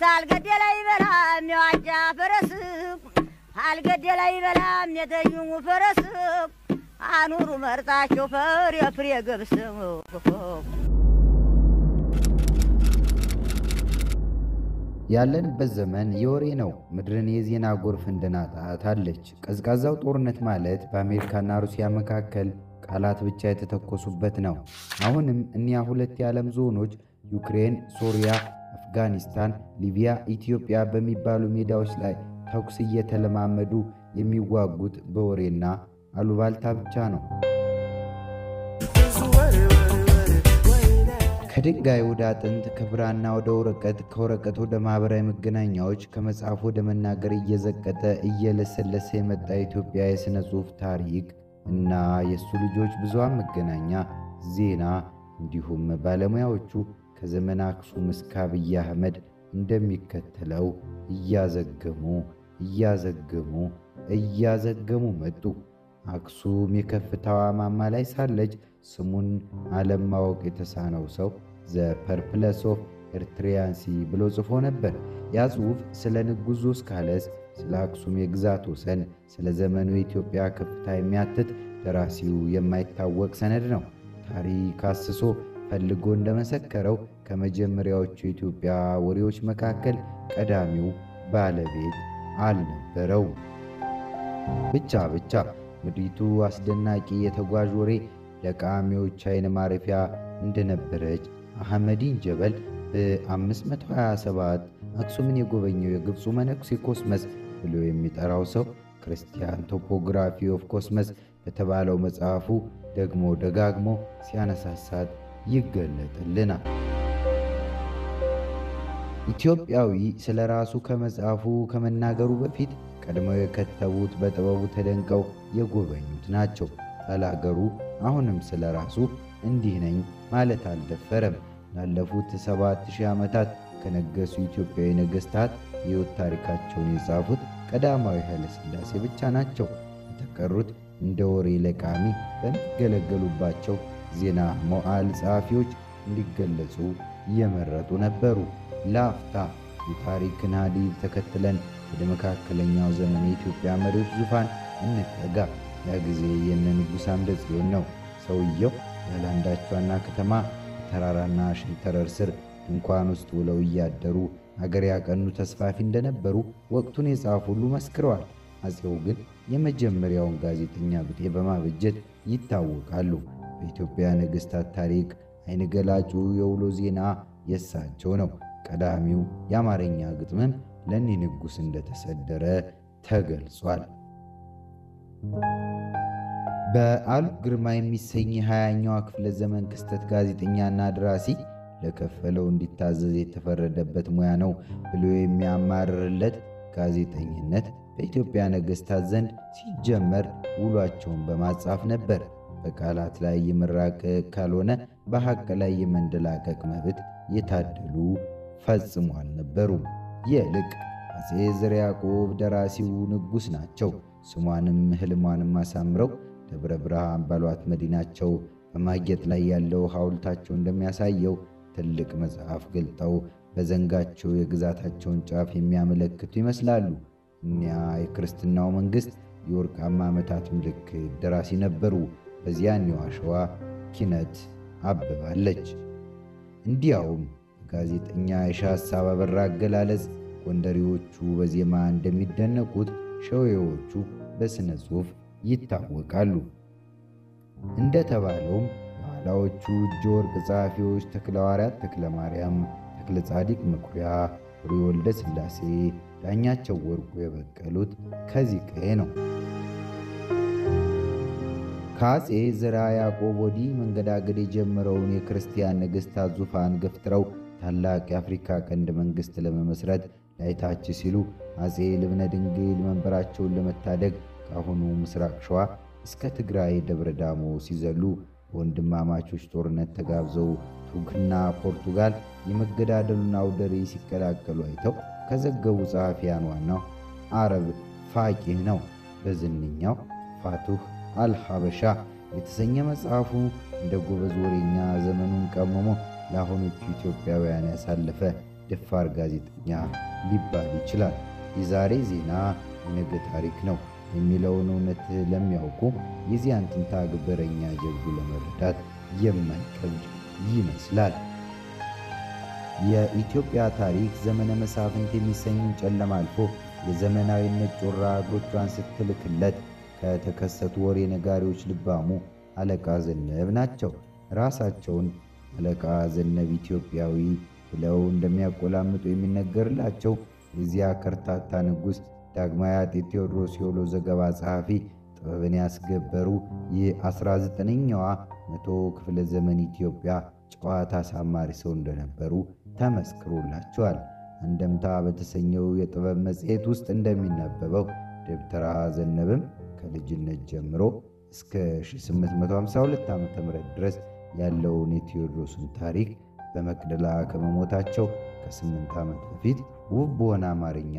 ታልገደለ ይበላም የዋጃ ፈረስ አልገደለ ይበላም የተዩሙ ፈረስ አኑሩ መርጣቸው ፈር የፍሬ ገብስ ያለንበት ዘመን የወሬ ነው። ምድርን የዜና ጎርፍ እንደናጣታለች። ቀዝቃዛው ጦርነት ማለት በአሜሪካና ሩሲያ መካከል ቃላት ብቻ የተተኮሱበት ነው። አሁንም እኒያ ሁለት የዓለም ዞኖች ዩክሬን፣ ሶሪያ፣ አፍጋኒስታን፣ ሊቢያ፣ ኢትዮጵያ በሚባሉ ሜዳዎች ላይ ተኩስ እየተለማመዱ የሚዋጉት በወሬና አሉባልታ ብቻ ነው። ከድንጋይ ወደ አጥንት፣ ከብራና ወደ ወረቀት፣ ከወረቀት ወደ ማኅበራዊ መገናኛዎች፣ ከመጽሐፍ ወደ መናገር እየዘቀጠ እየለሰለሰ የመጣ የኢትዮጵያ የሥነ ጽሑፍ ታሪክ እና የእሱ ልጆች ብዙሃን መገናኛ፣ ዜና እንዲሁም ባለሙያዎቹ ከዘመነ አክሱም እስከ አብይ አህመድ እንደሚከተለው እያዘገሙ እያዘገሙ እያዘገሙ መጡ። አክሱም የከፍታዋ ማማ ላይ ሳለች ስሙን ዓለም ማወቅ የተሳነው ሰው The Periplus of Erythraean Sea ብሎ ጽፎ ነበር። ያ ጽሑፍ ስለ ንጉሥ ዞስካለስ፣ ስለ አክሱም የግዛት ወሰን፣ ስለ ዘመኑ የኢትዮጵያ ከፍታ የሚያትት ደራሲው የማይታወቅ ሰነድ ነው። ታሪክ አስሶ ፈልጎ እንደመሰከረው ከመጀመሪያዎቹ የኢትዮጵያ ወሬዎች መካከል ቀዳሚው ባለቤት አልነበረው። ብቻ ብቻ ምድሪቱ አስደናቂ የተጓዥ ወሬ ለቃሚዎች አይን ማረፊያ እንደነበረች አህመዲን ጀበል በ527 አክሱምን የጎበኘው የግብፁ መነኩሴ ኮስመስ ብሎ የሚጠራው ሰው Christian Topography of Cosmas በተባለው መጽሐፉ ደግሞ ደጋግሞ ሲያነሳሳት ይገለጥልናል። ኢትዮጵያዊ ስለ ራሱ ከመጽሐፉ ከመናገሩ በፊት ቀድመው የከተቡት በጥበቡ ተደንቀው የጎበኙት ናቸው። ባላገሩ አሁንም ስለ ራሱ እንዲህ ነኝ ማለት አልደፈረም። ላለፉት ሰባት ሺህ ዓመታት ከነገሱ ኢትዮጵያዊ ነገሥታት የሕይወት ታሪካቸውን የጻፉት ቀዳማዊ ኃይለ ሥላሴ ብቻ ናቸው። የተቀሩት እንደ ወሬ ለቃሚ በሚገለገሉባቸው ዜና መዋዕል ጸሐፊዎች እንዲገለጹ እየመረጡ ነበሩ። ለአፍታ የታሪክን ሐዲድ ተከትለን ወደ መካከለኛው ዘመን የኢትዮጵያ መሪዎች ዙፋን እንጠጋ። ያ ጊዜ የነ ንጉሥ አምደ ጽዮን ነው። ሰውየው ያለአንዳች ዋና ከተማ ተራራና ሸንተረር ስር ድንኳን ውስጥ ውለው እያደሩ አገር ያቀኑ ተስፋፊ እንደነበሩ ወቅቱን የጻፉ ሁሉ መስክረዋል። አፄው ግን የመጀመሪያውን ጋዜጠኛ ብጤ በማበጀት ይታወቃሉ። በኢትዮጵያ ነገሥታት ታሪክ አይን ገላጩ የውሎ ዜና የሳቸው ነው። ቀዳሚው የአማርኛ ግጥምም ለእኒህ ንጉሥ እንደተሰደረ ተገልጿል። በዓሉ ግርማ የሚሰኝ የሃያኛዋ ክፍለ ዘመን ክስተት ጋዜጠኛና ደራሲ ለከፈለው እንዲታዘዝ የተፈረደበት ሙያ ነው ብሎ የሚያማርርለት ጋዜጠኝነት በኢትዮጵያ ነገሥታት ዘንድ ሲጀመር ውሏቸውን በማጻፍ ነበር። በቃላት ላይ የመራቀቅ ካልሆነ በሐቅ ላይ የመንደላቀቅ መብት የታደሉ ፈጽሞ አልነበሩም። ይልቅ አፄ ዘርዓ ያዕቆብ ደራሲው ንጉሥ ናቸው። ስሟንም ሕልሟንም አሳምረው ደብረ ብርሃን ባሏት መዲናቸው በማጌጥ ላይ ያለው ሐውልታቸው እንደሚያሳየው ትልቅ መጽሐፍ ገልጠው በዘንጋቸው የግዛታቸውን ጫፍ የሚያመለክቱ ይመስላሉ። እኒያ የክርስትናው መንግሥት የወርቃማ ዓመታት ምልክት ደራሲ ነበሩ። በዚያኔዋ ሸዋ ኪነት አብባለች። እንዲያውም ጋዜጠኛ የሻህ ሐሳብ አበራ አገላለጽ ጎንደሬዎቹ በዜማ እንደሚደነቁት ሸዌዎቹ በሥነ ጽሑፍ ይታወቃሉ። እንደተባለውም የኋላዎቹ እጀ ወርቅ ጸሐፊዎች ተክለ ሐዋርያት ተክለ ማርያም፣ ተክለ ጻዲቅ መኩሪያ፣ ፍሬ ወልደ ሥላሴ፣ ዳኛቸው ወርቁ የበቀሉት ከዚህ ቀዬ ነው። ከአፄ ዘርዓ ያዕቆብ ወዲህ መንገዳገድ የጀመረውን የክርስቲያን ነገሥታት ዙፋን ገፍትረው ታላቅ የአፍሪካ ቀንድ መንግሥት ለመመስረት ላይታች ሲሉ አፄ ልብነ ድንግል መንበራቸውን ለመታደግ ከአሁኑ ምስራቅ ሸዋ እስከ ትግራይ ደብረ ዳሞ ሲዘሉ በወንድማማቾች ጦርነት ተጋብዘው ቱርክና ፖርቱጋል የመገዳደሉን አውደ ርዕይ ሲቀላቀሉ አይተው ከዘገቡ ጸሐፊያን ዋናው አረብ ፋቂህ ነው። በዝንኛው ፋቱህ አልሐበሻ የተሰኘ መጽሐፉ እንደ ጎበዝ ወሬኛ ዘመኑን ቀመሞ ለአሁኖቹ ኢትዮጵያውያን ያሳለፈ ደፋር ጋዜጠኛ ሊባል ይችላል። የዛሬ ዜና የነገ ታሪክ ነው የሚለውን እውነት ለሚያውቁ የዚያን ትንታግ በረኛ ጀብዱ ለመረዳት የማይከብድ ይመስላል። የኢትዮጵያ ታሪክ ዘመነ መሳፍንት የሚሰኙን ጨለማ አልፎ የዘመናዊነት ጮራ እግሮቿን ስትልክለት ከተከሰቱ ወሬ ነጋሪዎች ልባሙ አለቃ ዘነብ ናቸው። ራሳቸውን አለቃ ዘነብ ኢትዮጵያዊ ብለው እንደሚያቆላምጡ የሚነገርላቸው የዚያ ከርታታ ንጉሥ ዳግማዊ አጤ ቴዎድሮስ የወሎ ዘገባ ጸሐፊ ጥበብን ያስገበሩ የ19ኛዋ መቶ ክፍለ ዘመን ኢትዮጵያ ጨዋታ አሳማሪ ሰው እንደነበሩ ተመስክሮላቸዋል። አንደምታ በተሰኘው የጥበብ መጽሔት ውስጥ እንደሚነበበው ደብተራ ዘነብም ከልጅነት ጀምሮ እስከ 1852 ዓ ም ድረስ ያለውን የቴዎድሮስን ታሪክ በመቅደላ ከመሞታቸው ከስምንት ዓመት በፊት ውብ በሆነ አማርኛ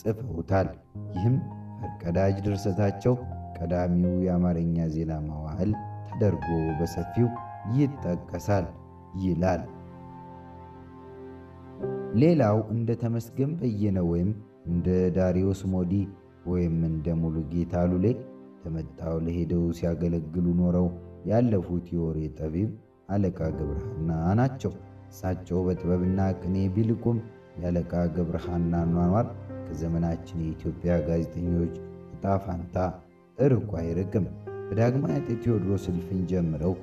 ጽፈውታል። ይህም ፈርቀዳጅ ድርሰታቸው ቀዳሚው የአማርኛ ዜና መዋዕል ተደርጎ በሰፊው ይጠቀሳል ይላል። ሌላው እንደ ተመስገን በየነ ወይም እንደ ዳሪዮስ ሞዲ ወይም እንደ ሙሉጌታ ሉሌ ለመጣው ለሄደው ሲያገለግሉ ኖረው ያለፉት የወሬ ጠቢብ አለቃ ገብረሃና ናቸው። እሳቸው በጥበብና ቅኔ ቢልቁም የአለቃ ገብረሃና ኗኗር ከዘመናችን የኢትዮጵያ ጋዜጠኞች ዕጣ ፋንታ እርቁ አይርቅም። በዳግማዊ አጤ ቴዎድሮስ እልፍኝ ጀምረው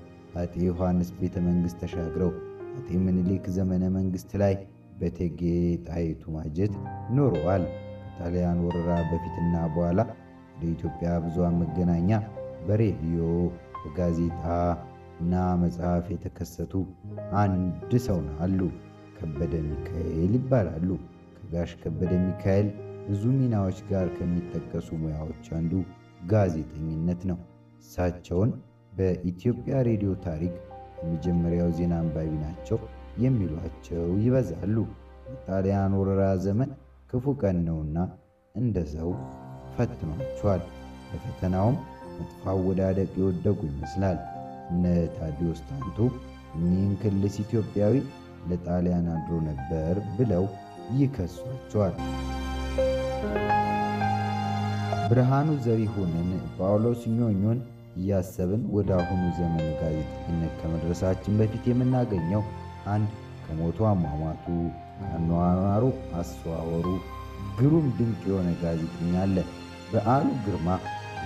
አጤ ዮሐንስ ቤተ መንግሥት ተሻግረው አጤ ምኒልክ ዘመነ መንግሥት ላይ በእቴጌ ጣይቱ ማጀት ኖረዋል። ከጣሊያን ወረራ በፊትና በኋላ ወደ ኢትዮጵያ ብዙሃን መገናኛ በሬዲዮ በጋዜጣ እና መጽሐፍ የተከሰቱ አንድ ሰው አሉ። ከበደ ሚካኤል ይባላሉ። ከጋሽ ከበደ ሚካኤል ብዙ ሚናዎች ጋር ከሚጠቀሱ ሙያዎች አንዱ ጋዜጠኝነት ነው። እሳቸውን በኢትዮጵያ ሬዲዮ ታሪክ የመጀመሪያው ዜና አንባቢ ናቸው የሚሏቸው ይበዛሉ። የጣሊያን ወረራ ዘመን ክፉ ቀን ነውና እንደ ሰው ፈትኗቸዋል። በፈተናውም መጥፎ አወዳደቅ የወደቁ ይመስላል። እነ ታዲዮስ ታንቱ እኒህን ክልስ ኢትዮጵያዊ ለጣሊያን አድሮ ነበር ብለው ይከሷቸዋል። ብርሃኑ ዘሪሁንን፣ ጳውሎስ ኞኞን እያሰብን ወደ አሁኑ ዘመን ጋዜጠኝነት ከመድረሳችን በፊት የምናገኘው አንድ ከሞቱ አሟሟቱ ከአኗኗሩ አስተዋወሩ ግሩም ድንቅ የሆነ ጋዜጠኛ አለ። በዓሉ ግርማ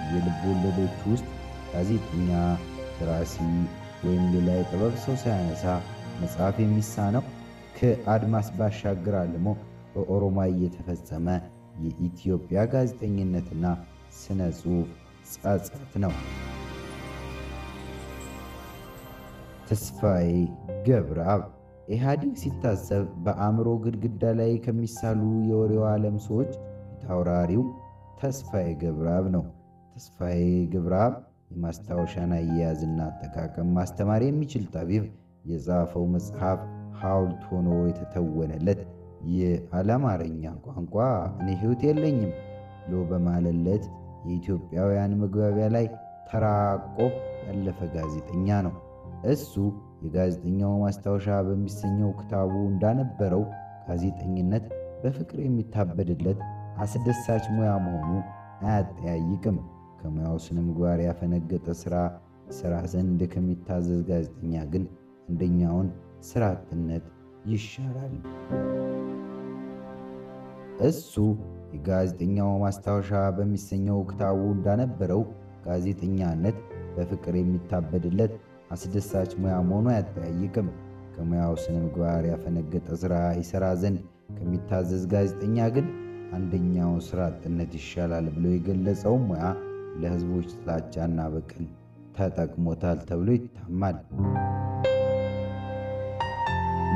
የልብ ወለዶች ውስጥ ጋዜጠኛ፣ ደራሲ ወይም ሌላ የጥበብ ሰው ሳያነሳ መጽሐፍ የሚሳነው ከአድማስ ባሻገር አልሞ በኦሮማይ የተፈጸመ የኢትዮጵያ ጋዜጠኝነትና ስነ ጽሑፍ ጸጸት ነው። ተስፋዬ ገብረአብ ኢህአዲግ ሲታሰብ በአእምሮ ግድግዳ ላይ ከሚሳሉ የወሬው ዓለም ሰዎች ፊታውራሪው ተስፋዬ ገብረአብ ነው። ተስፋዬ ገብረአብ የማስታወሻን አያያዝና አጠቃቀም ማስተማር የሚችል ጠቢብ፣ የጻፈው መጽሐፍ ሐውልት ሆኖ የተተወነለት የአለማረኛ ቋንቋ እኔ ሕይወት የለኝም ብሎ በማለለት የኢትዮጵያውያን መግባቢያ ላይ ተራቆ ያለፈ ጋዜጠኛ ነው። እሱ የጋዜጠኛው ማስታወሻ በሚሰኘው ክታቡ እንዳነበረው ጋዜጠኝነት በፍቅር የሚታበድለት አስደሳች ሙያ መሆኑ አያጠያይቅም። ከሙያው ስነ ምግባር ያፈነገጠ ሥራ ሥራ ዘንድ ከሚታዘዝ ጋዜጠኛ ግን አንደኛውን ሥራ አጥነት ይሻላል። እሱ የጋዜጠኛው ማስታወሻ በሚሰኘው ክታቡ እንዳነበረው ጋዜጠኛነት በፍቅር የሚታበድለት አስደሳች ሙያ መሆኑ አያጠያይቅም። ከሙያው ስነ ምግባር ያፈነገጠ ሥራ ይሠራ ዘንድ ከሚታዘዝ ጋዜጠኛ ግን አንደኛው ሥራ አጥነት ይሻላል ብሎ የገለጸው ሙያ ለሕዝቦች ጥላቻና በቀል ተጠቅሞታል ተብሎ ይታማል።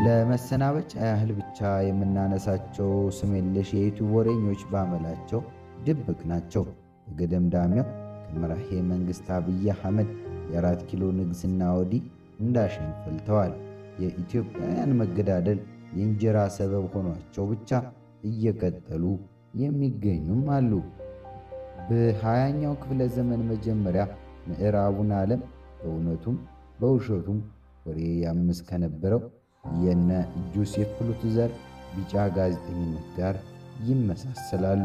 ለመሰናበቻ ያህል ብቻ የምናነሳቸው ስም የለሽ የዩቲዩብ ወሬኞች ባመላቸው ድብቅ ናቸው። በገደምዳሚያው ከመራሄ መንግሥት አብይ አህመድ የአራት ኪሎ ንግሥና ወዲህ እንዳሸን ፈልተዋል። የኢትዮጵያውያን መገዳደል የእንጀራ ሰበብ ሆኗቸው ብቻ እየቀጠሉ የሚገኙም አሉ። በሀያኛው ክፍለ ዘመን መጀመሪያ ምዕራቡን ዓለም በእውነቱም በውሸቱም ወሬ ያምስ ከነበረው የነ ጆሴፍ ፕሉት ዘር ቢጫ ጋዜጠኝነት ጋር ይመሳሰላሉ።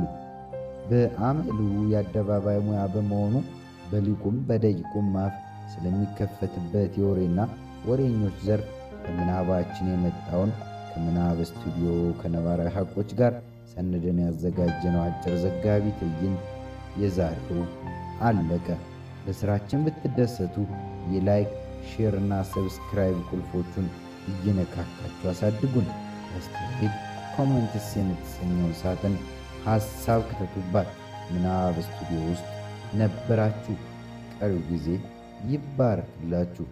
በአመሉ የአደባባይ ሙያ በመሆኑ በሊቁም በደቂቁም አፍ ስለሚከፈትበት የወሬና ወሬኞች ዘርፍ ከምናባችን የመጣውን ከምናብ ስቱዲዮ ከነባራዊ ሐቆች ጋር ሰንደን ያዘጋጀነው አጭር ዘጋቢ ትዕይንት የዛሬው አለቀ። በሥራችን ብትደሰቱ የ like share subscribe ቁልፎቹን እየነካካችሁ አሳድጉን። አስተያየት comments የምትሰኘውን ሳጥን ሐሳብ ክተቱባት። ምናብ ስቱዲዮ ውስጥ ነበራችሁ። ቀሪው ጊዜ ይባረክላችሁ።